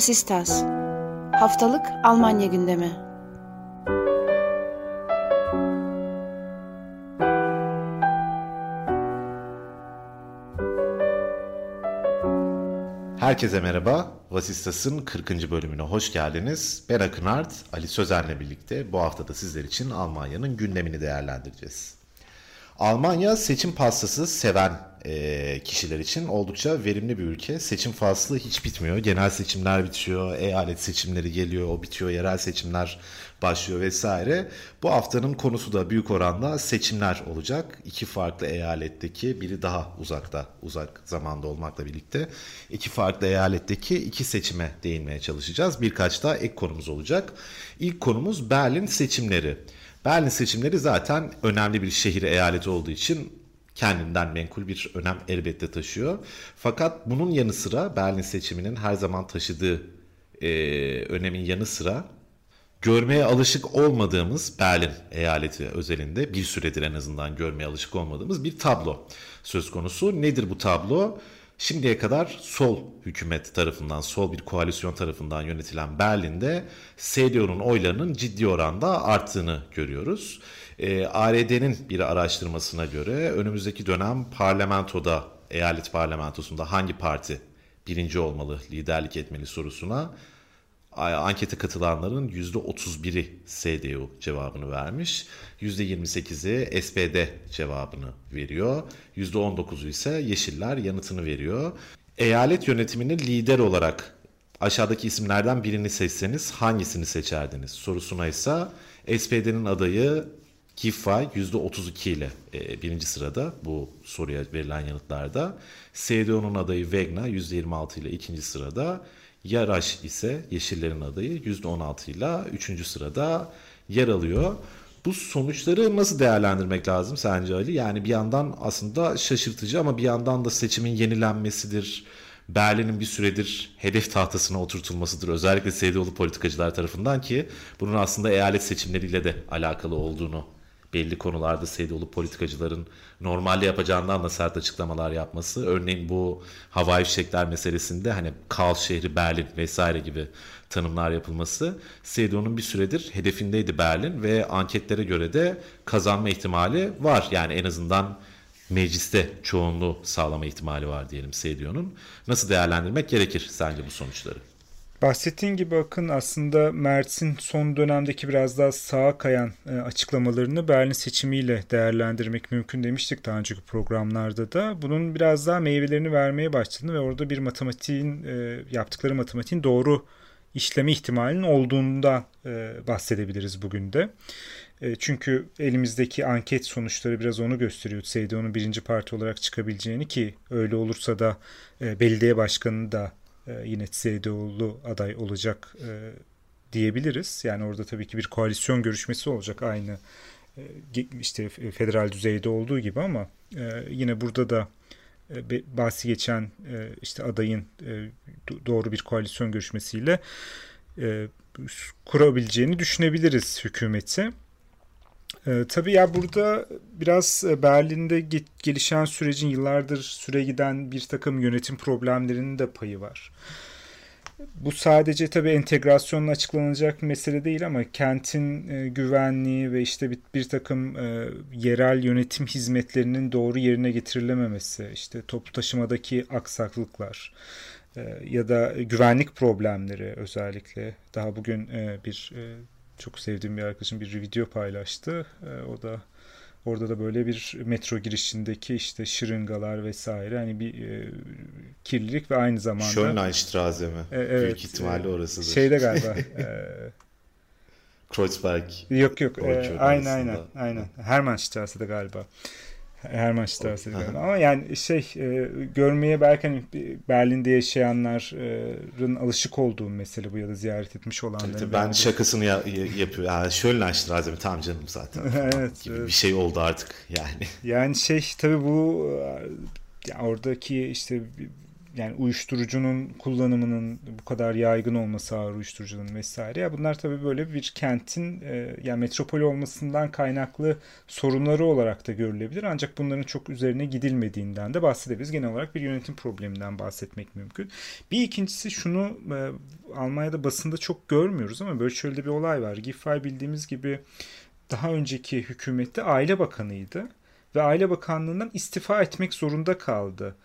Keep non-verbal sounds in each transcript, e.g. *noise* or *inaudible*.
Vasistas Haftalık Almanya gündemi Herkese merhaba. Vasistas'ın 40. bölümüne hoş geldiniz. Ben Akın Art, Ali Sözer'le birlikte bu hafta da sizler için Almanya'nın gündemini değerlendireceğiz. Almanya seçim pastası seven e, kişiler için oldukça verimli bir ülke. Seçim faslı hiç bitmiyor. Genel seçimler bitiyor, eyalet seçimleri geliyor, o bitiyor, yerel seçimler başlıyor vesaire. Bu haftanın konusu da büyük oranda seçimler olacak. İki farklı eyaletteki biri daha uzakta, uzak zamanda olmakla birlikte iki farklı eyaletteki iki seçime değinmeye çalışacağız. Birkaç daha ek konumuz olacak. İlk konumuz Berlin seçimleri. Berlin seçimleri zaten önemli bir şehir eyaleti olduğu için kendinden menkul bir önem elbette taşıyor. Fakat bunun yanı sıra Berlin seçiminin her zaman taşıdığı e, önemin yanı sıra görmeye alışık olmadığımız Berlin eyaleti özelinde bir süredir en azından görmeye alışık olmadığımız bir tablo söz konusu. Nedir bu tablo? Şimdiye kadar sol hükümet tarafından, sol bir koalisyon tarafından yönetilen Berlin'de CDU'nun oylarının ciddi oranda arttığını görüyoruz. E, ARD'nin bir araştırmasına göre önümüzdeki dönem parlamentoda, eyalet parlamentosunda hangi parti birinci olmalı, liderlik etmeli sorusuna ankete katılanların %31'i CDU cevabını vermiş. %28'i SPD cevabını veriyor. %19'u ise Yeşiller yanıtını veriyor. Eyalet yönetiminin lider olarak aşağıdaki isimlerden birini seçseniz hangisini seçerdiniz? Sorusuna ise SPD'nin adayı Kifa %32 ile e, birinci sırada bu soruya verilen yanıtlarda. CDU'nun adayı Wegner %26 ile ikinci sırada. Yaraş ise Yeşillerin adayı %16 ile 3. sırada yer alıyor. Bu sonuçları nasıl değerlendirmek lazım sence Ali? Yani bir yandan aslında şaşırtıcı ama bir yandan da seçimin yenilenmesidir. Berlin'in bir süredir hedef tahtasına oturtulmasıdır. Özellikle CDU'lu politikacılar tarafından ki bunun aslında eyalet seçimleriyle de alakalı olduğunu belli konularda CDU'lu politikacıların normalde yapacağından da sert açıklamalar yapması. Örneğin bu havai fişekler meselesinde hani kaos şehri Berlin vesaire gibi tanımlar yapılması. CDU'nun bir süredir hedefindeydi Berlin ve anketlere göre de kazanma ihtimali var. Yani en azından mecliste çoğunluğu sağlama ihtimali var diyelim CDU'nun. Nasıl değerlendirmek gerekir sence bu sonuçları? Bahsettiğin gibi Akın aslında Mert'in son dönemdeki biraz daha sağa kayan e, açıklamalarını Berlin seçimiyle değerlendirmek mümkün demiştik daha önceki programlarda da. Bunun biraz daha meyvelerini vermeye başladığını ve orada bir matematiğin e, yaptıkları matematiğin doğru işleme ihtimalinin olduğunda e, bahsedebiliriz bugün de. Çünkü elimizdeki anket sonuçları biraz onu gösteriyor. CDU'nun birinci parti olarak çıkabileceğini ki öyle olursa da belediye başkanını da yine CDU'lu aday olacak e, diyebiliriz. Yani orada tabii ki bir koalisyon görüşmesi olacak aynı e, işte federal düzeyde olduğu gibi ama yine burada da bahsi geçen işte adayın doğru bir koalisyon görüşmesiyle kurabileceğini düşünebiliriz hükümeti. E, tabii ya burada biraz e, Berlin'de gelişen sürecin yıllardır süre giden bir takım yönetim problemlerinin de payı var. Bu sadece tabii entegrasyonla açıklanacak mesele değil ama kentin e, güvenliği ve işte bir, bir takım e, yerel yönetim hizmetlerinin doğru yerine getirilememesi, işte toplu taşımadaki aksaklıklar e, ya da güvenlik problemleri özellikle daha bugün bir çok sevdiğim bir arkadaşım bir video paylaştı. E, o da orada da böyle bir metro girişindeki işte şırıngalar vesaire hani bir e, kirlilik ve aynı zamanda Schönleinstraße mi? E, evet, Büyük ihtimalle e, orasıdır. Şeyde galiba *laughs* e, Kreuzberg. Yok yok. E, aynen aynen. Aynen. Hermannstrasse'de galiba. Hermannstrasse'de galiba. Ama yani şey e, görmeye belki hani Berlin'de yaşayanların alışık olduğu mesele bu ya da ziyaret etmiş olanların. Tabii, ben şakasını ya, yapıyor. Ya Schönlandstrasse tam canım zaten. *laughs* evet, gibi evet. bir şey oldu artık yani. Yani şey tabii bu yani oradaki işte yani uyuşturucunun kullanımının bu kadar yaygın olması ağır uyuşturucunun vesaire. Ya bunlar tabii böyle bir kentin e, yani metropol olmasından kaynaklı sorunları olarak da görülebilir. Ancak bunların çok üzerine gidilmediğinden de bahsedebiliriz. Genel olarak bir yönetim probleminden bahsetmek mümkün. Bir ikincisi şunu e, Almanya'da basında çok görmüyoruz ama böyle şöyle bir olay var. Giffey bildiğimiz gibi daha önceki hükümette aile bakanıydı ve aile bakanlığından istifa etmek zorunda kaldı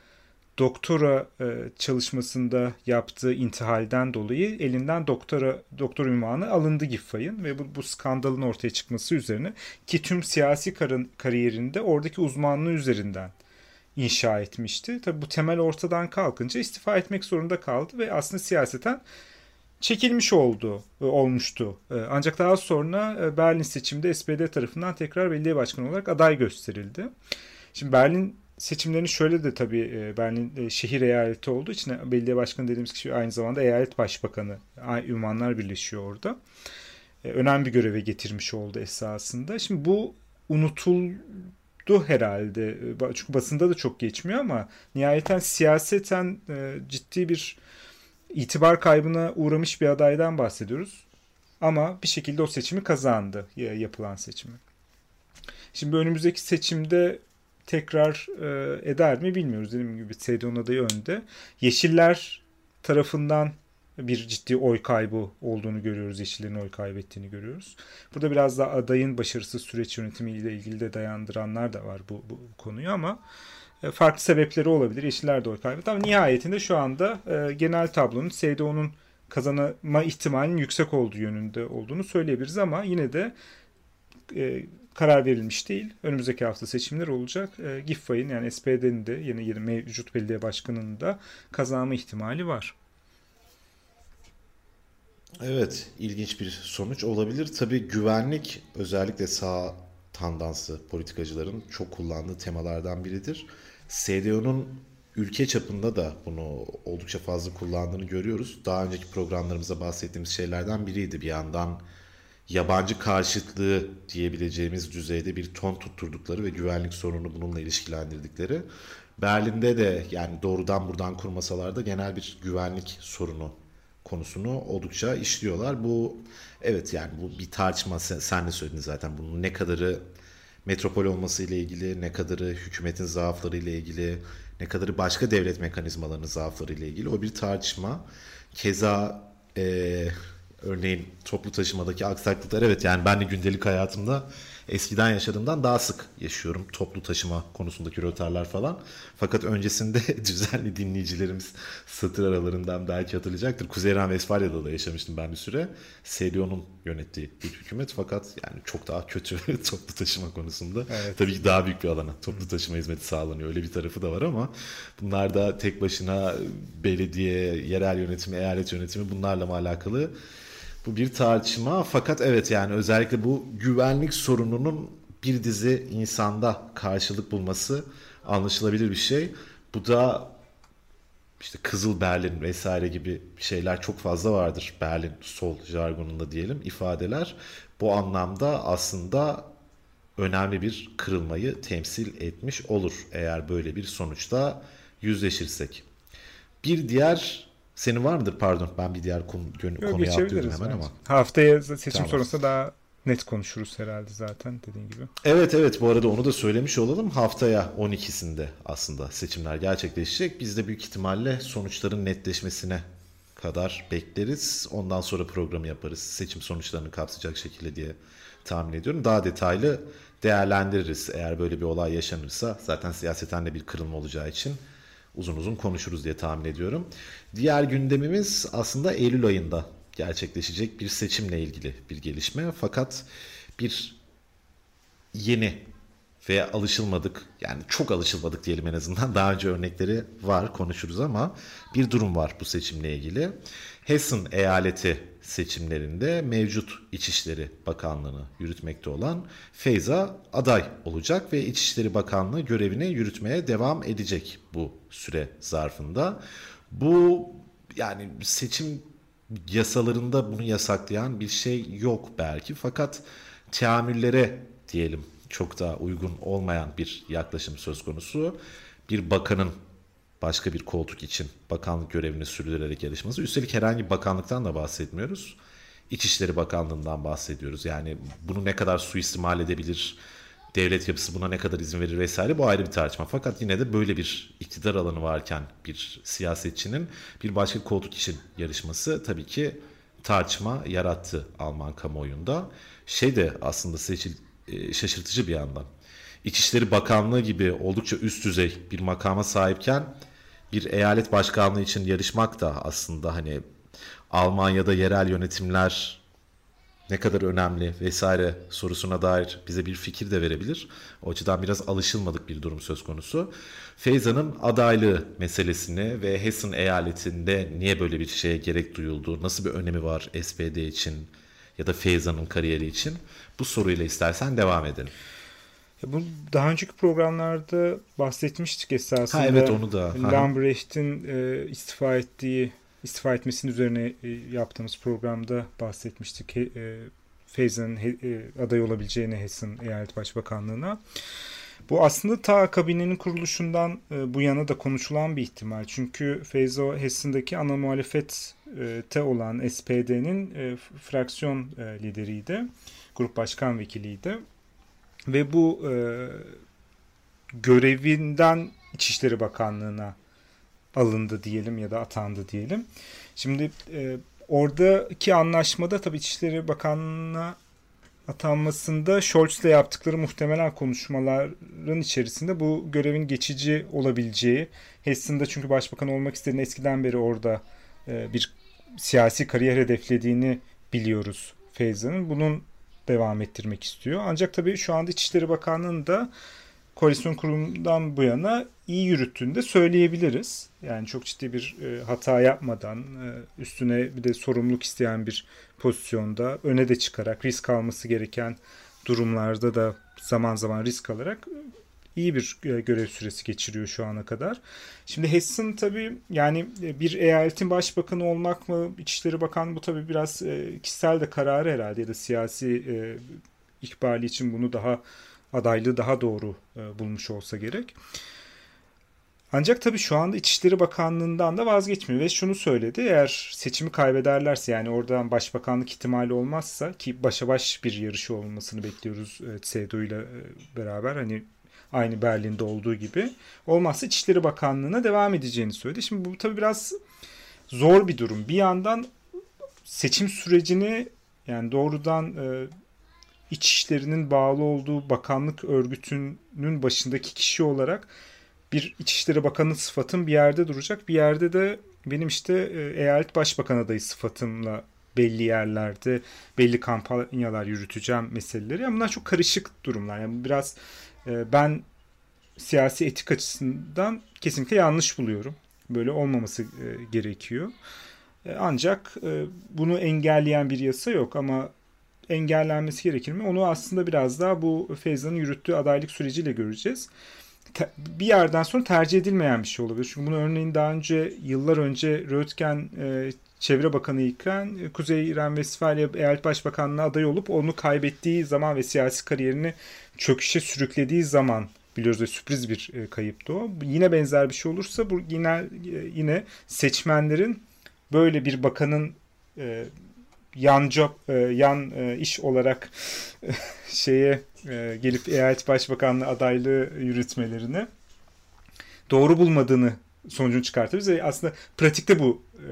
doktora e, çalışmasında yaptığı intihalden dolayı elinden doktora doktor ünvanı alındı Giffay'ın ve bu, bu skandalın ortaya çıkması üzerine ki tüm siyasi karın, kariyerinde oradaki uzmanlığı üzerinden inşa etmişti. Tabi bu temel ortadan kalkınca istifa etmek zorunda kaldı ve aslında siyaseten çekilmiş oldu e, olmuştu. E, ancak daha sonra e, Berlin seçimde SPD tarafından tekrar belediye başkanı olarak aday gösterildi. Şimdi Berlin seçimlerini şöyle de tabii e, Berlin e, şehir eyaleti olduğu için belediye başkanı dediğimiz kişi aynı zamanda eyalet başbakanı. Ünvanlar birleşiyor orada. E, önemli bir göreve getirmiş oldu esasında. Şimdi bu unutuldu herhalde. Çünkü basında da çok geçmiyor ama nihayeten siyaseten ciddi bir itibar kaybına uğramış bir adaydan bahsediyoruz. Ama bir şekilde o seçimi kazandı yapılan seçimi. Şimdi önümüzdeki seçimde tekrar e, eder mi bilmiyoruz. Dediğim gibi Seydon adayı önde. Yeşiller tarafından bir ciddi oy kaybı olduğunu görüyoruz. Yeşillerin oy kaybettiğini görüyoruz. Burada biraz da adayın başarısız süreç yönetimiyle ilgili de dayandıranlar da var bu, bu konuyu ama e, farklı sebepleri olabilir. Yeşiller de oy kaybetti ama nihayetinde şu anda e, genel tablonun Seydo'nun kazanma ihtimalinin yüksek olduğu yönünde olduğunu söyleyebiliriz ama yine de e, karar verilmiş değil. Önümüzdeki hafta seçimler olacak. E, Giffey'in yani SPD'nin de yeni, yeni mevcut belediye başkanının da kazanma ihtimali var. Evet, ilginç bir sonuç olabilir. Tabii güvenlik özellikle sağ tandanslı politikacıların çok kullandığı temalardan biridir. SDO'nun ülke çapında da bunu oldukça fazla kullandığını görüyoruz. Daha önceki programlarımızda bahsettiğimiz şeylerden biriydi. Bir yandan yabancı karşıtlığı diyebileceğimiz düzeyde bir ton tutturdukları ve güvenlik sorununu bununla ilişkilendirdikleri. Berlin'de de yani doğrudan buradan kurmasalar da genel bir güvenlik sorunu konusunu oldukça işliyorlar. Bu evet yani bu bir tartışma sen, sen de söyledin zaten bunun ne kadarı metropol olması ile ilgili, ne kadarı hükümetin zaafları ile ilgili, ne kadarı başka devlet mekanizmalarının zaafları ile ilgili o bir tartışma. Keza e, Örneğin toplu taşımadaki aksaklıklar evet yani ben de gündelik hayatımda eskiden yaşadığımdan daha sık yaşıyorum toplu taşıma konusundaki rötarlar falan. Fakat öncesinde *laughs* düzenli dinleyicilerimiz satır aralarından belki hatırlayacaktır. Kuzey Ren Vesfalya'da da yaşamıştım ben bir süre. CDU'nun yönettiği bir hükümet fakat yani çok daha kötü *laughs* toplu taşıma konusunda. Evet. Tabii ki daha büyük bir alana toplu taşıma hizmeti sağlanıyor. Öyle bir tarafı da var ama bunlar da tek başına belediye, yerel yönetimi, eyalet yönetimi bunlarla mı alakalı bu bir tartışma fakat evet yani özellikle bu güvenlik sorununun bir dizi insanda karşılık bulması anlaşılabilir bir şey. Bu da işte Kızıl Berlin vesaire gibi şeyler çok fazla vardır. Berlin sol jargonunda diyelim ifadeler. Bu anlamda aslında önemli bir kırılmayı temsil etmiş olur eğer böyle bir sonuçta yüzleşirsek. Bir diğer senin var mıdır pardon ben bir diğer konu, Yok, konuya atlıyorum hemen bence. ama. Haftaya seçim tamam. sonrasında daha net konuşuruz herhalde zaten dediğin gibi. Evet evet bu arada onu da söylemiş olalım. Haftaya 12'sinde aslında seçimler gerçekleşecek. Biz de büyük ihtimalle sonuçların netleşmesine kadar bekleriz. Ondan sonra programı yaparız. Seçim sonuçlarını kapsayacak şekilde diye tahmin ediyorum. Daha detaylı değerlendiririz. Eğer böyle bir olay yaşanırsa zaten siyaseten de bir kırılma olacağı için uzun uzun konuşuruz diye tahmin ediyorum. Diğer gündemimiz aslında Eylül ayında gerçekleşecek bir seçimle ilgili bir gelişme. Fakat bir yeni ve alışılmadık yani çok alışılmadık diyelim en azından daha önce örnekleri var konuşuruz ama bir durum var bu seçimle ilgili. Hessen eyaleti seçimlerinde mevcut İçişleri Bakanlığı'nı yürütmekte olan Feyza aday olacak ve İçişleri Bakanlığı görevini yürütmeye devam edecek bu süre zarfında. Bu yani seçim yasalarında bunu yasaklayan bir şey yok belki fakat teamüllere diyelim çok daha uygun olmayan bir yaklaşım söz konusu. Bir bakanın başka bir koltuk için bakanlık görevini sürdürerek yarışması. Üstelik herhangi bir bakanlıktan da bahsetmiyoruz. İçişleri Bakanlığı'ndan bahsediyoruz. Yani bunu ne kadar suistimal edebilir, devlet yapısı buna ne kadar izin verir vesaire bu ayrı bir tartışma. Fakat yine de böyle bir iktidar alanı varken bir siyasetçinin bir başka koltuk için yarışması tabii ki tartışma yarattı Alman kamuoyunda. Şey de aslında seçil, e, şaşırtıcı bir yandan. İçişleri Bakanlığı gibi oldukça üst düzey bir makama sahipken bir eyalet başkanlığı için yarışmak da aslında hani Almanya'da yerel yönetimler ne kadar önemli vesaire sorusuna dair bize bir fikir de verebilir. O açıdan biraz alışılmadık bir durum söz konusu. Feyza'nın adaylığı meselesini ve Hessen eyaletinde niye böyle bir şeye gerek duyuldu, nasıl bir önemi var SPD için ya da Feyza'nın kariyeri için bu soruyla istersen devam edelim. Ya bu daha önceki programlarda bahsetmiştik esasında. Ha evet onu da. Lambrecht'in e, istifa ettiği istifa etmesinin üzerine e, yaptığımız programda bahsetmiştik. E, Feyza'nın e, aday olabileceğini Hessen Eyalet Başbakanlığı'na. Bu aslında ta kabinenin kuruluşundan e, bu yana da konuşulan bir ihtimal. Çünkü Feyzo Hessen'deki ana muhalefette olan SPD'nin e, fraksiyon e, lideriydi. Grup başkan vekiliydi. Ve bu e, görevinden İçişleri Bakanlığı'na alındı diyelim ya da atandı diyelim. Şimdi e, oradaki anlaşmada tabii İçişleri Bakanlığı'na atanmasında Scholz'la yaptıkları muhtemelen konuşmaların içerisinde bu görevin geçici olabileceği, Hessen'da çünkü başbakan olmak istediğini eskiden beri orada e, bir siyasi kariyer hedeflediğini biliyoruz Feyza'nın. Bunun devam ettirmek istiyor. Ancak tabii şu anda İçişleri Bakanlığı'nın da koalisyon kurumundan bu yana iyi yürüttüğünü de söyleyebiliriz. Yani çok ciddi bir e, hata yapmadan e, üstüne bir de sorumluluk isteyen bir pozisyonda öne de çıkarak risk alması gereken durumlarda da zaman zaman risk alarak iyi bir e, görev süresi geçiriyor şu ana kadar. Şimdi Hessen tabii yani e, bir eyaletin başbakanı olmak mı, İçişleri Bakanı bu tabii biraz e, kişisel de kararı herhalde ya da siyasi ikbali için bunu daha adaylığı daha doğru bulmuş olsa gerek. Ancak tabii şu anda İçişleri Bakanlığı'ndan da vazgeçmiyor ve şunu söyledi. Eğer seçimi kaybederlerse yani oradan başbakanlık ihtimali olmazsa ki başa baş bir yarışı olmasını bekliyoruz CDU ile beraber. Hani Aynı Berlin'de olduğu gibi. Olmazsa İçişleri Bakanlığı'na devam edeceğini söyledi. Şimdi bu tabii biraz zor bir durum. Bir yandan seçim sürecini yani doğrudan e, İçişleri'nin bağlı olduğu bakanlık örgütünün başındaki kişi olarak bir İçişleri Bakanı sıfatım bir yerde duracak. Bir yerde de benim işte e, eyalet başbakan adayı sıfatımla belli yerlerde belli kampanyalar yürüteceğim meseleleri. Ama bunlar çok karışık durumlar. Yani biraz ee, ben siyasi etik açısından kesinlikle yanlış buluyorum. Böyle olmaması e, gerekiyor. E, ancak e, bunu engelleyen bir yasa yok ama engellenmesi gerekir mi? Onu aslında biraz daha bu Feyza'nın yürüttüğü adaylık süreciyle göreceğiz. Bir yerden sonra tercih edilmeyen bir şey olabilir. Çünkü bunu örneğin daha önce yıllar önce Röntgen Çevre Bakanı iken Kuzey İran Westfalia Eyalet Başbakanlığı aday olup onu kaybettiği zaman ve siyasi kariyerini çöküşe sürüklediği zaman biliyoruz ve sürpriz bir e, kayıptı o. Yine benzer bir şey olursa bu yine e, yine seçmenlerin böyle bir bakanın e, yan job, e, yan e, iş olarak e, *laughs* şeye e, gelip eyalet başbakanlığı adaylığı yürütmelerini doğru bulmadığını sonucunu çıkartabiliriz. Aslında pratikte bu e,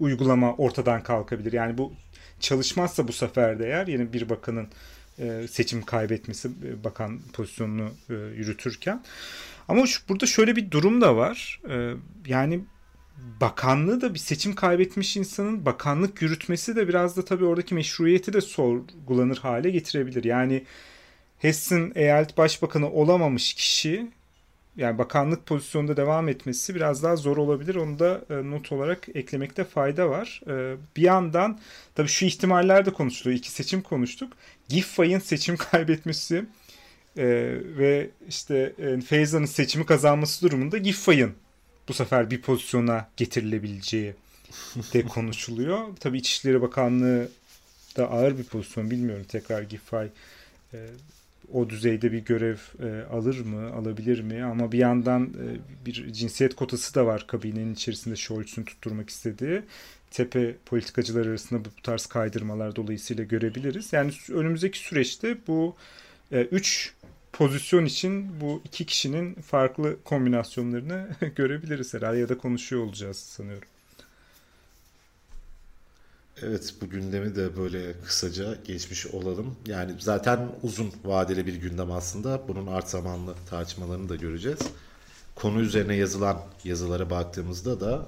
uygulama ortadan kalkabilir. Yani bu çalışmazsa bu sefer de eğer yeni bir bakanın e, seçim kaybetmesi e, bakan pozisyonunu e, yürütürken. Ama şu, burada şöyle bir durum da var. Yani bakanlığı da bir seçim kaybetmiş insanın bakanlık yürütmesi de biraz da tabii oradaki meşruiyeti de sorgulanır hale getirebilir. Yani Hessen eyalet başbakanı olamamış kişi yani bakanlık pozisyonunda devam etmesi biraz daha zor olabilir. Onu da e, not olarak eklemekte fayda var. E, bir yandan tabii şu ihtimaller de konuşuluyor. İki seçim konuştuk. Giffey'in seçim *laughs* kaybetmesi e, ve işte e, Feyza'nın seçimi kazanması durumunda Giffey'in bu sefer bir pozisyona getirilebileceği de *laughs* konuşuluyor. Tabii İçişleri Bakanlığı da ağır bir pozisyon bilmiyorum tekrar Giffey e, o düzeyde bir görev e, alır mı, alabilir mi? Ama bir yandan e, bir cinsiyet kotası da var kabinenin içerisinde Scholz'un tutturmak istediği. Tepe politikacılar arasında bu tarz kaydırmalar dolayısıyla görebiliriz. Yani önümüzdeki süreçte bu e, üç pozisyon için bu iki kişinin farklı kombinasyonlarını *laughs* görebiliriz herhalde ya da konuşuyor olacağız sanıyorum. Evet bu gündemi de böyle kısaca geçmiş olalım. Yani zaten uzun vadeli bir gündem aslında. Bunun art zamanlı tartışmalarını da göreceğiz. Konu üzerine yazılan yazılara baktığımızda da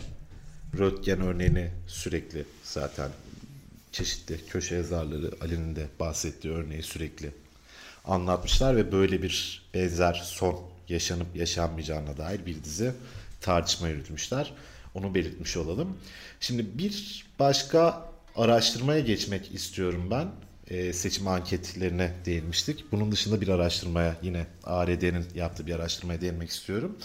Röntgen örneğini sürekli zaten çeşitli köşe yazarları Ali'nin de bahsettiği örneği sürekli anlatmışlar ve böyle bir benzer son yaşanıp yaşanmayacağına dair bir dizi tartışma yürütmüşler. Onu belirtmiş olalım. Şimdi bir başka araştırmaya geçmek istiyorum ben. E, seçim anketlerine değinmiştik. Bunun dışında bir araştırmaya yine ARD'nin yaptığı bir araştırmaya değinmek istiyorum.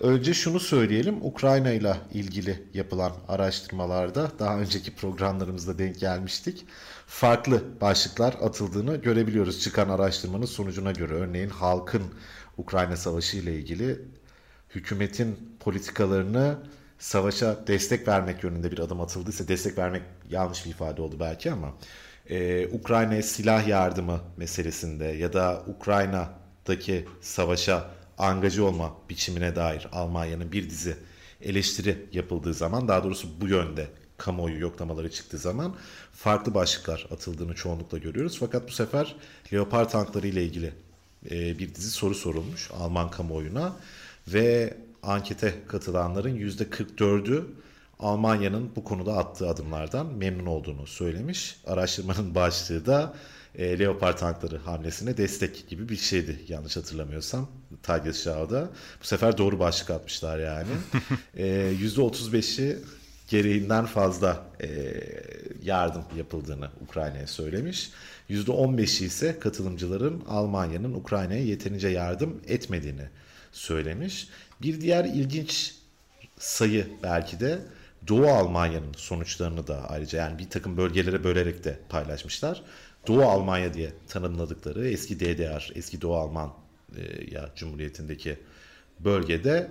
Önce şunu söyleyelim. Ukrayna ile ilgili yapılan araştırmalarda daha önceki programlarımızda denk gelmiştik. Farklı başlıklar atıldığını görebiliyoruz çıkan araştırmanın sonucuna göre. Örneğin halkın Ukrayna Savaşı ile ilgili hükümetin politikalarını savaşa destek vermek yönünde bir adım atıldıysa destek vermek yanlış bir ifade oldu belki ama e, Ukrayna'ya silah yardımı meselesinde ya da Ukrayna'daki savaşa angajı olma biçimine dair Almanya'nın bir dizi eleştiri yapıldığı zaman daha doğrusu bu yönde kamuoyu yoklamaları çıktığı zaman farklı başlıklar atıldığını çoğunlukla görüyoruz. Fakat bu sefer Leopard tankları ile ilgili e, bir dizi soru sorulmuş Alman kamuoyuna ve ankete katılanların %44'ü Almanya'nın bu konuda attığı adımlardan memnun olduğunu söylemiş. Araştırmanın başlığı da e, Leopard tankları hamlesine destek gibi bir şeydi yanlış hatırlamıyorsam Tagesschau'da. Bu sefer doğru başlık atmışlar yani. *laughs* e, %35'i gereğinden fazla e, yardım yapıldığını Ukrayna'ya söylemiş. %15'i ise katılımcıların Almanya'nın Ukrayna'ya yeterince yardım etmediğini söylemiş. Bir diğer ilginç sayı belki de Doğu Almanya'nın sonuçlarını da ayrıca yani bir takım bölgelere bölerek de paylaşmışlar. Doğu Almanya diye tanımladıkları eski DDR, eski Doğu Alman e, ya Cumhuriyeti'ndeki bölgede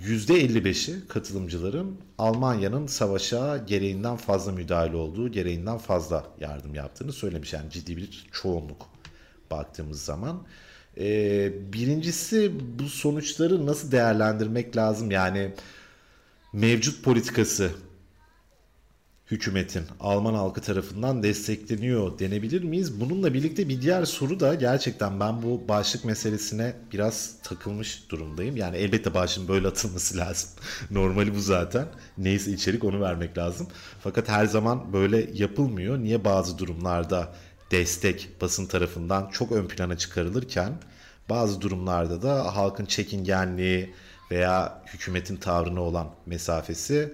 %55'i katılımcıların Almanya'nın savaşa gereğinden fazla müdahale olduğu, gereğinden fazla yardım yaptığını söylemiş. Yani ciddi bir çoğunluk baktığımız zaman. Ee, birincisi bu sonuçları nasıl değerlendirmek lazım? Yani mevcut politikası hükümetin Alman halkı tarafından destekleniyor denebilir miyiz? Bununla birlikte bir diğer soru da gerçekten ben bu başlık meselesine biraz takılmış durumdayım. Yani elbette başın böyle atılması lazım. *laughs* Normali bu zaten. Neyse içerik onu vermek lazım. Fakat her zaman böyle yapılmıyor. Niye bazı durumlarda destek basın tarafından çok ön plana çıkarılırken bazı durumlarda da halkın çekingenliği veya hükümetin tavrına olan mesafesi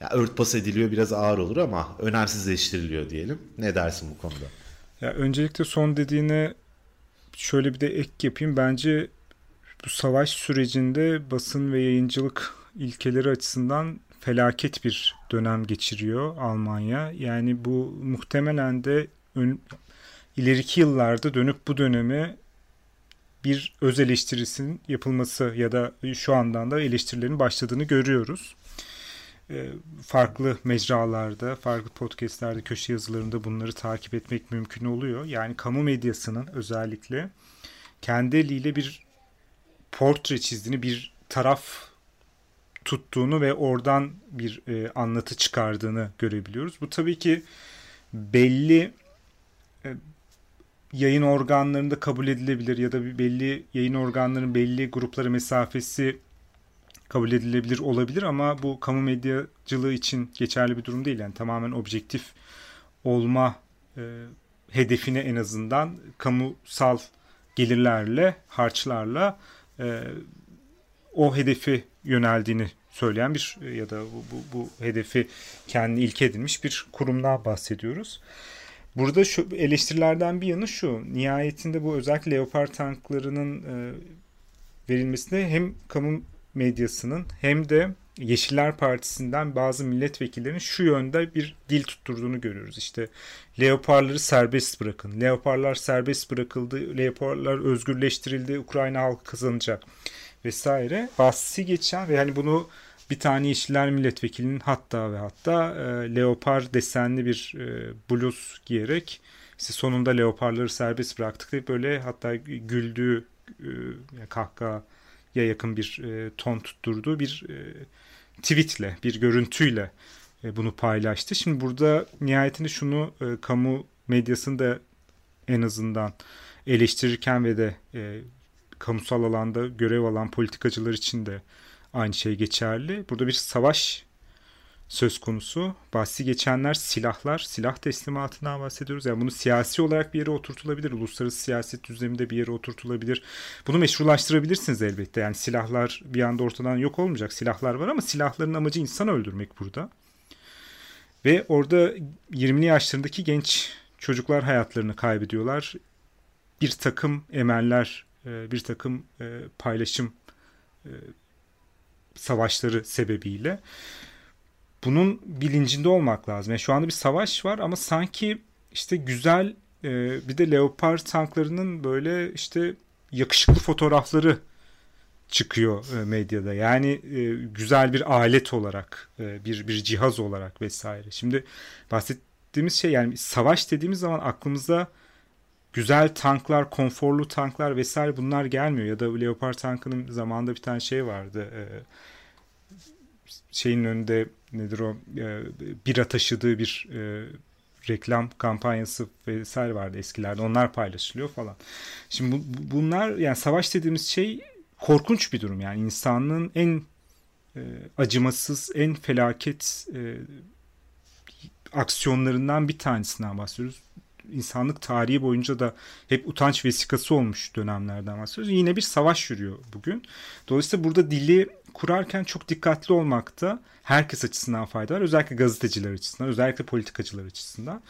ya örtbas ediliyor biraz ağır olur ama önemsizleştiriliyor diyelim. Ne dersin bu konuda? Ya öncelikle son dediğine şöyle bir de ek yapayım. Bence bu savaş sürecinde basın ve yayıncılık ilkeleri açısından felaket bir dönem geçiriyor Almanya. Yani bu muhtemelen de ön, ileriki yıllarda dönüp bu dönemi bir öz eleştirisinin yapılması ya da şu andan da eleştirilerin başladığını görüyoruz. Ee, farklı mecralarda, farklı podcastlerde, köşe yazılarında bunları takip etmek mümkün oluyor. Yani kamu medyasının özellikle kendi eliyle bir portre çizdiğini, bir taraf tuttuğunu ve oradan bir e, anlatı çıkardığını görebiliyoruz. Bu tabii ki belli e, yayın organlarında kabul edilebilir ya da belli yayın organlarının belli gruplara mesafesi kabul edilebilir olabilir ama bu kamu medyacılığı için geçerli bir durum değil. Yani tamamen objektif olma e, hedefine en azından kamusal gelirlerle, harçlarla e, o hedefi yöneldiğini söyleyen bir ya da bu, bu, bu hedefi kendi ilke edinmiş bir kurumdan bahsediyoruz. Burada şu eleştirilerden bir yanı şu. Nihayetinde bu özellikle Leopard tanklarının e, verilmesine hem kamu medyasının hem de Yeşiller Partisi'nden bazı milletvekillerinin şu yönde bir dil tutturduğunu görüyoruz. İşte leoparları serbest bırakın. Leoparlar serbest bırakıldı. Leoparlar özgürleştirildi. Ukrayna halkı kazanacak vesaire. Bahsi geçen ve yani bunu bir tane Yeşiller milletvekilinin hatta ve hatta e, leopar desenli bir e, bluz giyerek işte sonunda leoparları serbest bıraktık diye böyle hatta güldüğü e, kahkahaya yakın bir e, ton tutturduğu bir e, tweetle, bir görüntüyle e, bunu paylaştı. Şimdi burada nihayetinde şunu e, kamu medyasında en azından eleştirirken ve de e, kamusal alanda görev alan politikacılar için de aynı şey geçerli. Burada bir savaş söz konusu. Bahsi geçenler silahlar, silah teslimatından bahsediyoruz. Yani bunu siyasi olarak bir yere oturtulabilir. Uluslararası siyaset düzleminde bir yere oturtulabilir. Bunu meşrulaştırabilirsiniz elbette. Yani silahlar bir anda ortadan yok olmayacak. Silahlar var ama silahların amacı insan öldürmek burada. Ve orada 20'li yaşlarındaki genç çocuklar hayatlarını kaybediyorlar. Bir takım emeller, e, bir takım e, paylaşım e, savaşları sebebiyle bunun bilincinde olmak lazım. Yani şu anda bir savaş var ama sanki işte güzel e, bir de Leopard tanklarının böyle işte yakışıklı fotoğrafları çıkıyor e, medyada. Yani e, güzel bir alet olarak, e, bir bir cihaz olarak vesaire. Şimdi bahsettiğimiz şey yani savaş dediğimiz zaman aklımıza güzel tanklar, konforlu tanklar vesaire bunlar gelmiyor. Ya da Leopard tankının zamanında bir tane şey vardı. E, şeyin önünde nedir o e, bira taşıdığı bir e, reklam kampanyası vesaire vardı eskilerde. Onlar paylaşılıyor falan. Şimdi bu, bunlar yani savaş dediğimiz şey korkunç bir durum. Yani insanlığın en e, acımasız, en felaket e, aksiyonlarından bir tanesinden bahsediyoruz insanlık tarihi boyunca da hep utanç vesikası olmuş dönemlerden bahsediyoruz. Yine bir savaş yürüyor bugün. Dolayısıyla burada dili kurarken çok dikkatli olmakta herkes açısından fayda var. Özellikle gazeteciler açısından, özellikle politikacılar açısından.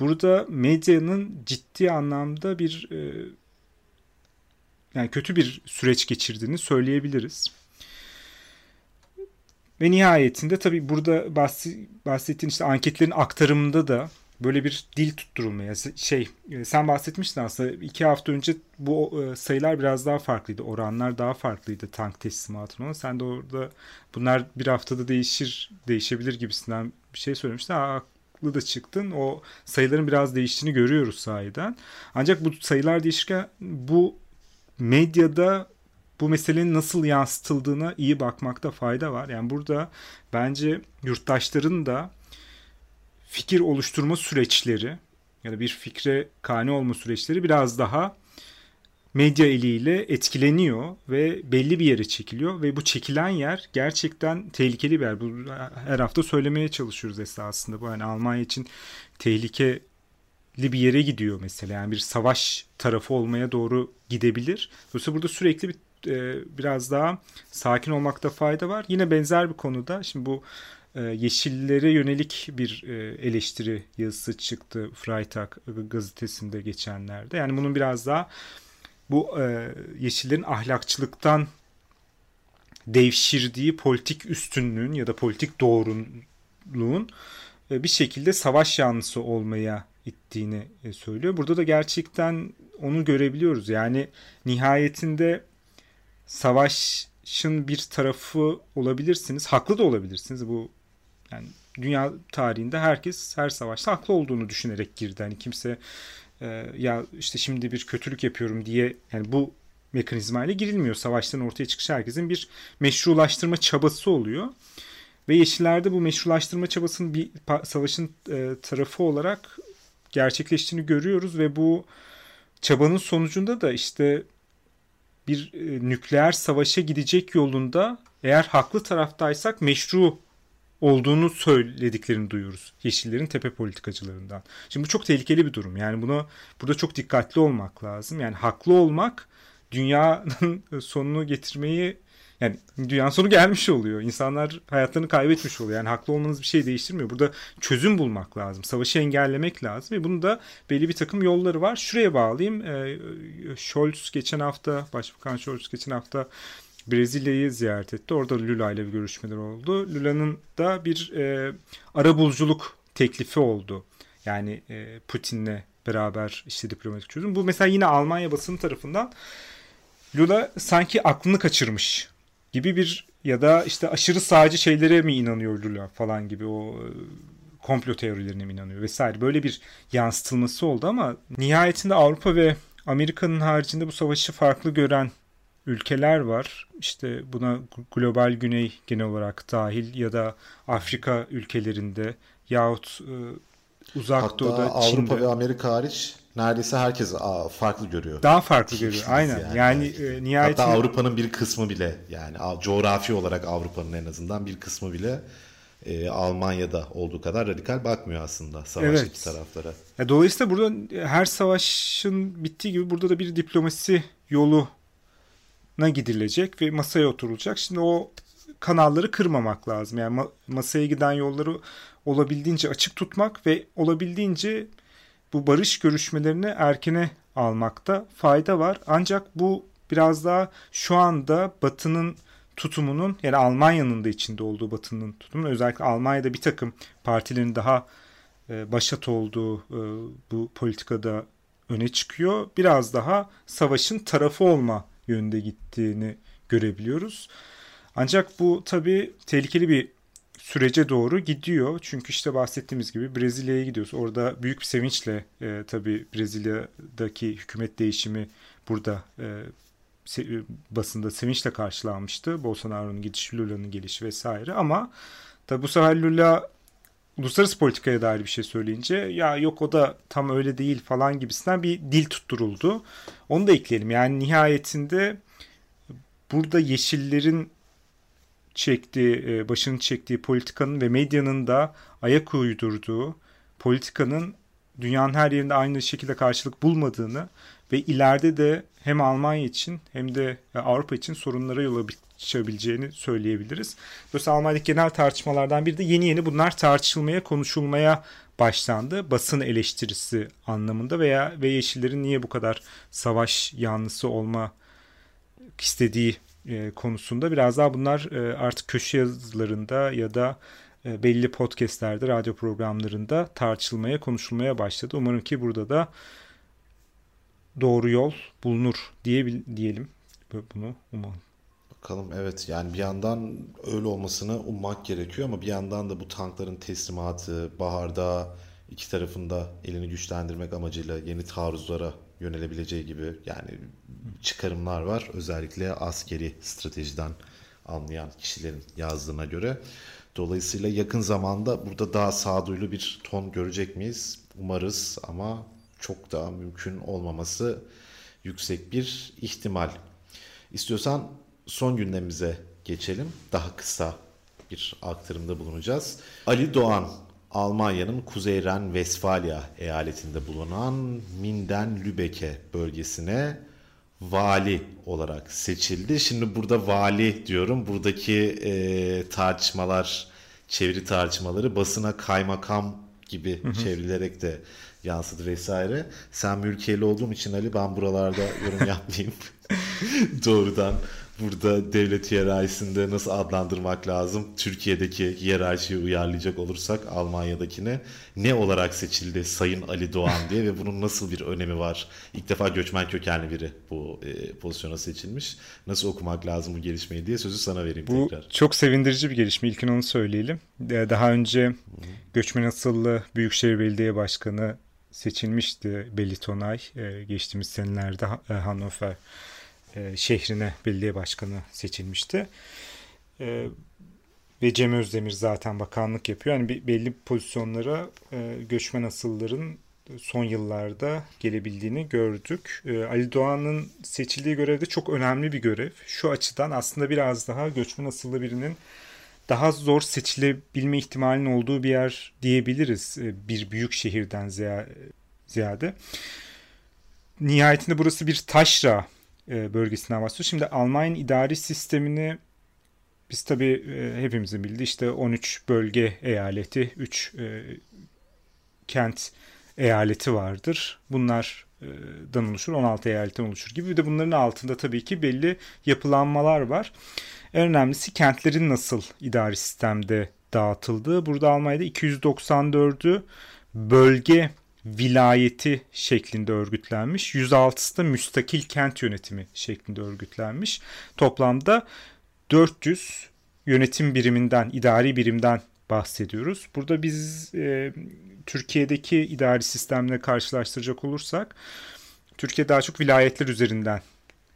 Burada medyanın ciddi anlamda bir e, yani kötü bir süreç geçirdiğini söyleyebiliriz. Ve nihayetinde tabii burada bahsettiğin işte anketlerin aktarımında da böyle bir dil tutturulmaya şey e, sen bahsetmiştin aslında iki hafta önce bu e, sayılar biraz daha farklıydı oranlar daha farklıydı tank teslimatının sen de orada bunlar bir haftada değişir değişebilir gibisinden bir şey söylemiştin. Haklı da çıktın. O sayıların biraz değiştiğini görüyoruz sahiden. Ancak bu sayılar değişirken bu medyada bu meselenin nasıl yansıtıldığına iyi bakmakta fayda var. Yani burada bence yurttaşların da fikir oluşturma süreçleri ya da bir fikre kane olma süreçleri biraz daha medya eliyle etkileniyor ve belli bir yere çekiliyor ve bu çekilen yer gerçekten tehlikeli bir yer. Bu her hafta söylemeye çalışıyoruz esasında. Bu yani Almanya için tehlikeli bir yere gidiyor mesela. Yani bir savaş tarafı olmaya doğru gidebilir. Dolayısıyla burada sürekli bir e, biraz daha sakin olmakta fayda var. Yine benzer bir konuda şimdi bu yeşillere yönelik bir e, eleştiri yazısı çıktı Freitag gazetesinde geçenlerde. Yani bunun biraz daha bu e, yeşillerin ahlakçılıktan devşirdiği politik üstünlüğün ya da politik doğruluğun bir şekilde savaş yanlısı olmaya ittiğini söylüyor. Burada da gerçekten onu görebiliyoruz. Yani nihayetinde savaşın bir tarafı olabilirsiniz. Haklı da olabilirsiniz. Bu yani dünya tarihinde herkes her savaşta haklı olduğunu düşünerek girdi. Hani kimse e, ya işte şimdi bir kötülük yapıyorum diye yani bu mekanizmayla girilmiyor. Savaştan ortaya çıkış herkesin bir meşrulaştırma çabası oluyor. Ve Yeşillerde bu meşrulaştırma çabasının bir savaşın e, tarafı olarak gerçekleştiğini görüyoruz ve bu çabanın sonucunda da işte bir e, nükleer savaşa gidecek yolunda eğer haklı taraftaysak meşru olduğunu söylediklerini duyuyoruz Yeşillerin tepe politikacılarından. Şimdi bu çok tehlikeli bir durum. Yani bunu burada çok dikkatli olmak lazım. Yani haklı olmak dünyanın *laughs* sonunu getirmeyi yani dünyanın sonu gelmiş oluyor. İnsanlar hayatlarını kaybetmiş oluyor. Yani haklı olmanız bir şey değiştirmiyor. Burada çözüm bulmak lazım. Savaşı engellemek lazım ve bunun da belli bir takım yolları var. Şuraya bağlayayım. Ee, Scholz geçen hafta, Başbakan Scholz geçen hafta Brezilya'yı ziyaret etti. Orada Lula ile bir görüşmeler oldu. Lula'nın da bir e, ara buluculuk teklifi oldu. Yani e, Putin'le beraber işte diplomatik çözüm. Bu mesela yine Almanya basını tarafından Lula sanki aklını kaçırmış gibi bir ya da işte aşırı sağcı şeylere mi inanıyor Lula falan gibi o e, komplo teorilerine mi inanıyor vesaire böyle bir yansıtılması oldu ama nihayetinde Avrupa ve Amerika'nın haricinde bu savaşı farklı gören ülkeler var. İşte buna global güney genel olarak dahil ya da Afrika ülkelerinde yahut e, uzak Hatta doğuda Avrupa Çin'de. ve Amerika hariç neredeyse herkes aa, farklı görüyor. Daha farklı görüyor. Aynen. Yani, Yani, e, nihayetinde Hatta Avrupa'nın bir kısmı bile yani coğrafi olarak Avrupa'nın en azından bir kısmı bile e, Almanya'da olduğu kadar radikal bakmıyor aslında savaştaki Evet. taraflara. Ya Dolayısıyla burada her savaşın bittiği gibi burada da bir diplomasi yoluna gidilecek ve masaya oturulacak. Şimdi o kanalları kırmamak lazım. Yani ma- masaya giden yolları olabildiğince açık tutmak ve olabildiğince bu barış görüşmelerini erkene almakta fayda var. Ancak bu biraz daha şu anda Batı'nın tutumunun yani Almanya'nın da içinde olduğu Batı'nın tutumunun özellikle Almanya'da bir takım partilerin daha e, başat olduğu e, bu politikada öne çıkıyor. Biraz daha savaşın tarafı olma yönünde gittiğini görebiliyoruz. Ancak bu tabii tehlikeli bir sürece doğru gidiyor. Çünkü işte bahsettiğimiz gibi Brezilya'ya gidiyoruz. Orada büyük bir sevinçle e, tabii Brezilya'daki hükümet değişimi burada e, se- basında sevinçle karşılanmıştı. Bolsonaro'nun gidişi, Lula'nın gelişi vesaire. Ama tabii bu sefer Lula uluslararası politikaya dair bir şey söyleyince ya yok o da tam öyle değil falan gibisinden bir dil tutturuldu. Onu da ekleyelim. Yani nihayetinde burada yeşillerin çektiği, e, başını çektiği politikanın ve medyanın da ayak uydurduğu politikanın dünyanın her yerinde aynı şekilde karşılık bulmadığını ve ileride de hem Almanya için hem de e, Avrupa için sorunlara yol açabileceğini söyleyebiliriz. Dolayısıyla Almanya'daki genel tartışmalardan biri de yeni yeni bunlar tartışılmaya, konuşulmaya başlandı. Basın eleştirisi anlamında veya ve Yeşillerin niye bu kadar savaş yanlısı olma istediği e, konusunda biraz daha bunlar e, artık köşe yazılarında ya da e, belli podcastlerde, radyo programlarında tartışılmaya, konuşulmaya başladı. Umarım ki burada da doğru yol bulunur diye diyelim. Bunu umalım. Bakalım evet yani bir yandan öyle olmasını ummak gerekiyor ama bir yandan da bu tankların teslimatı baharda iki tarafında elini güçlendirmek amacıyla yeni taarruzlara yönelebileceği gibi yani çıkarımlar var. Özellikle askeri stratejiden anlayan kişilerin yazdığına göre. Dolayısıyla yakın zamanda burada daha sağduyulu bir ton görecek miyiz? Umarız ama çok da mümkün olmaması yüksek bir ihtimal. İstiyorsan son gündemimize geçelim. Daha kısa bir aktarımda bulunacağız. Ali Doğan Almanya'nın Kuzey Ren-Vesfalya eyaletinde bulunan Minden-Lübecke bölgesine vali olarak seçildi. Şimdi burada vali diyorum. Buradaki e, tartışmalar, çeviri tartışmaları basına kaymakam gibi hı hı. çevrilerek de yansıdı vesaire. Sen mülkiyeli olduğum için Ali ben buralarda yorum *laughs* yapmayayım. Doğrudan burada devlet hiyerarşisinde nasıl adlandırmak lazım? Türkiye'deki hiyerarşiyi uyarlayacak olursak Almanya'dakine ne olarak seçildi Sayın Ali Doğan diye ve bunun nasıl bir önemi var? İlk defa göçmen kökenli biri bu e, pozisyona seçilmiş. Nasıl okumak lazım bu gelişmeyi diye sözü sana vereyim bu tekrar. Bu çok sevindirici bir gelişme. İlkin onu söyleyelim. Daha önce göçmen asıllı Büyükşehir Belediye Başkanı seçilmişti Belitonay geçtiğimiz senelerde Hannover şehrine belediye başkanı seçilmişti. Ve Cem Özdemir zaten bakanlık yapıyor. Yani belli pozisyonlara göçmen asılların son yıllarda gelebildiğini gördük. Ali Doğan'ın seçildiği görevde çok önemli bir görev. Şu açıdan aslında biraz daha göçmen asıllı birinin daha zor seçilebilme ihtimalinin olduğu bir yer diyebiliriz e, bir büyük şehirden ziyade. Nihayetinde burası bir taşra e, bölgesinden bahsediyor. Şimdi Almanya idari sistemini biz tabii e, hepimizin bildiği işte 13 bölge eyaleti, 3 kent eyaleti vardır. Bunlardan oluşur, 16 eyaletten oluşur gibi. Bir de bunların altında tabii ki belli yapılanmalar var. En önemlisi kentlerin nasıl idari sistemde dağıtıldığı. Burada Almanya'da 294'ü bölge vilayeti şeklinde örgütlenmiş. 106'sı da müstakil kent yönetimi şeklinde örgütlenmiş. Toplamda 400 yönetim biriminden, idari birimden bahsediyoruz. Burada biz e, Türkiye'deki idari sistemle karşılaştıracak olursak Türkiye daha çok vilayetler üzerinden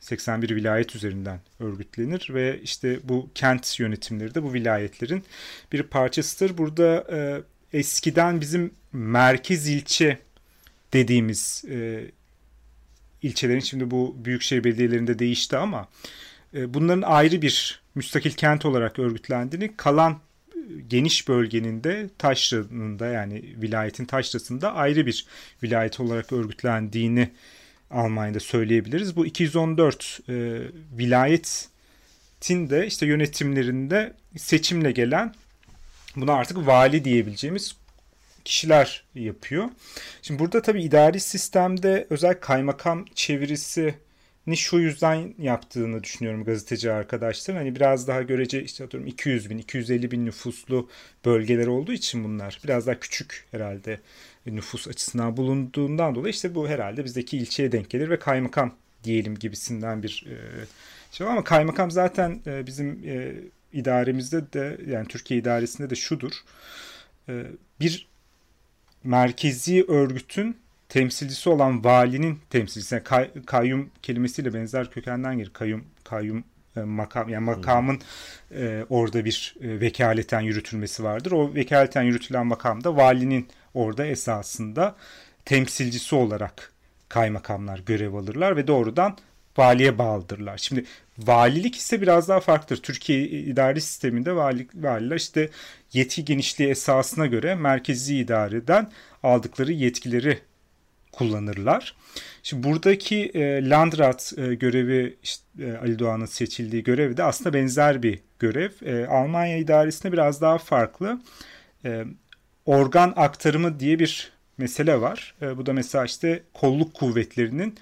81 vilayet üzerinden örgütlenir ve işte bu kent yönetimleri de bu vilayetlerin bir parçasıdır. Burada e, eskiden bizim merkez ilçe dediğimiz e, ilçelerin şimdi bu büyükşehir belediyelerinde değişti ama e, bunların ayrı bir müstakil kent olarak örgütlendiğini kalan e, geniş bölgenin de taşrasında da yani vilayetin taşrasında ayrı bir vilayet olarak örgütlendiğini Almanya'da söyleyebiliriz. Bu 214 e, vilayetin de işte yönetimlerinde seçimle gelen buna artık vali diyebileceğimiz kişiler yapıyor. Şimdi burada tabii idari sistemde özel kaymakam çevirisi ni şu yüzden yaptığını düşünüyorum gazeteci arkadaşlar. Hani biraz daha görece işte atıyorum 200 bin, 250 bin nüfuslu bölgeler olduğu için bunlar biraz daha küçük herhalde nüfus açısından bulunduğundan dolayı işte bu herhalde bizdeki ilçeye denk gelir ve kaymakam diyelim gibisinden bir e, şey ama kaymakam zaten e, bizim e, idaremizde de yani Türkiye idaresinde de şudur. Bir merkezi örgütün temsilcisi olan valinin temsilcisi yani kay, kayyum kelimesiyle benzer kökenden gelir. Kayyum kayyum makam yani makamın e, orada bir e, vekaleten yürütülmesi vardır. O vekaleten yürütülen makamda valinin orada esasında temsilcisi olarak kaymakamlar görev alırlar ve doğrudan valiye bağlıdırlar. Şimdi valilik ise biraz daha farklıdır. Türkiye idari sisteminde vali, valiler işte yetki genişliği esasına göre merkezi idareden aldıkları yetkileri kullanırlar. Şimdi buradaki e, Landrat e, görevi işte, e, Ali Doğan'ın seçildiği görevi de aslında benzer bir görev. E, Almanya idaresinde biraz daha farklı. E, organ aktarımı diye bir mesele var. E, bu da mesela işte kolluk kuvvetlerinin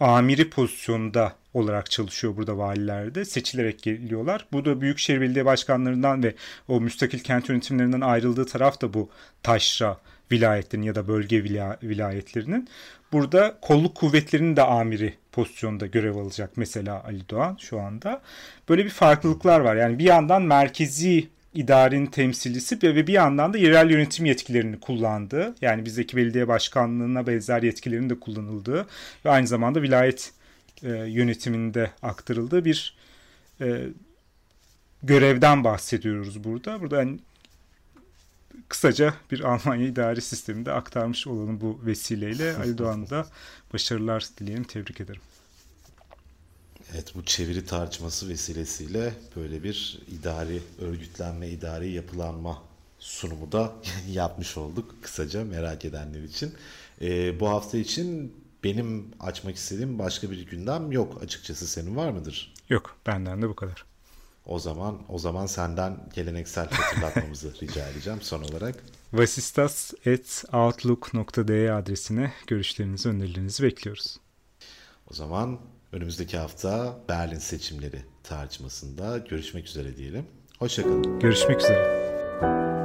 amiri pozisyonunda olarak çalışıyor burada valilerde. Seçilerek geliyorlar. Bu da Büyükşehir Belediye Başkanlarından ve o müstakil kent yönetimlerinden ayrıldığı taraf da bu taşra vilayetlerinin ya da bölge vilayetlerinin. Burada kolluk kuvvetlerinin de amiri pozisyonda görev alacak mesela Ali Doğan şu anda. Böyle bir farklılıklar var. Yani bir yandan merkezi idarenin temsilcisi ve bir yandan da yerel yönetim yetkilerini kullandığı yani bizdeki belediye başkanlığına benzer yetkilerin de kullanıldığı ve aynı zamanda vilayet e, yönetiminde aktarıldığı bir e, görevden bahsediyoruz burada. Burada yani kısaca bir Almanya idari sisteminde aktarmış olalım bu vesileyle. *laughs* Ali Doğan'a da başarılar dileyelim, tebrik ederim. Evet bu çeviri tartışması vesilesiyle böyle bir idari örgütlenme, idari yapılanma sunumu da *laughs* yapmış olduk kısaca merak edenler için. Ee, bu hafta için benim açmak istediğim başka bir gündem yok açıkçası senin var mıdır? Yok benden de bu kadar. O zaman o zaman senden geleneksel hatırlatmamızı *laughs* rica edeceğim son olarak. vasistas.outlook.de adresine görüşlerinizi, önerilerinizi bekliyoruz. O zaman önümüzdeki hafta Berlin seçimleri tartışmasında görüşmek üzere diyelim. Hoşçakalın. Görüşmek üzere.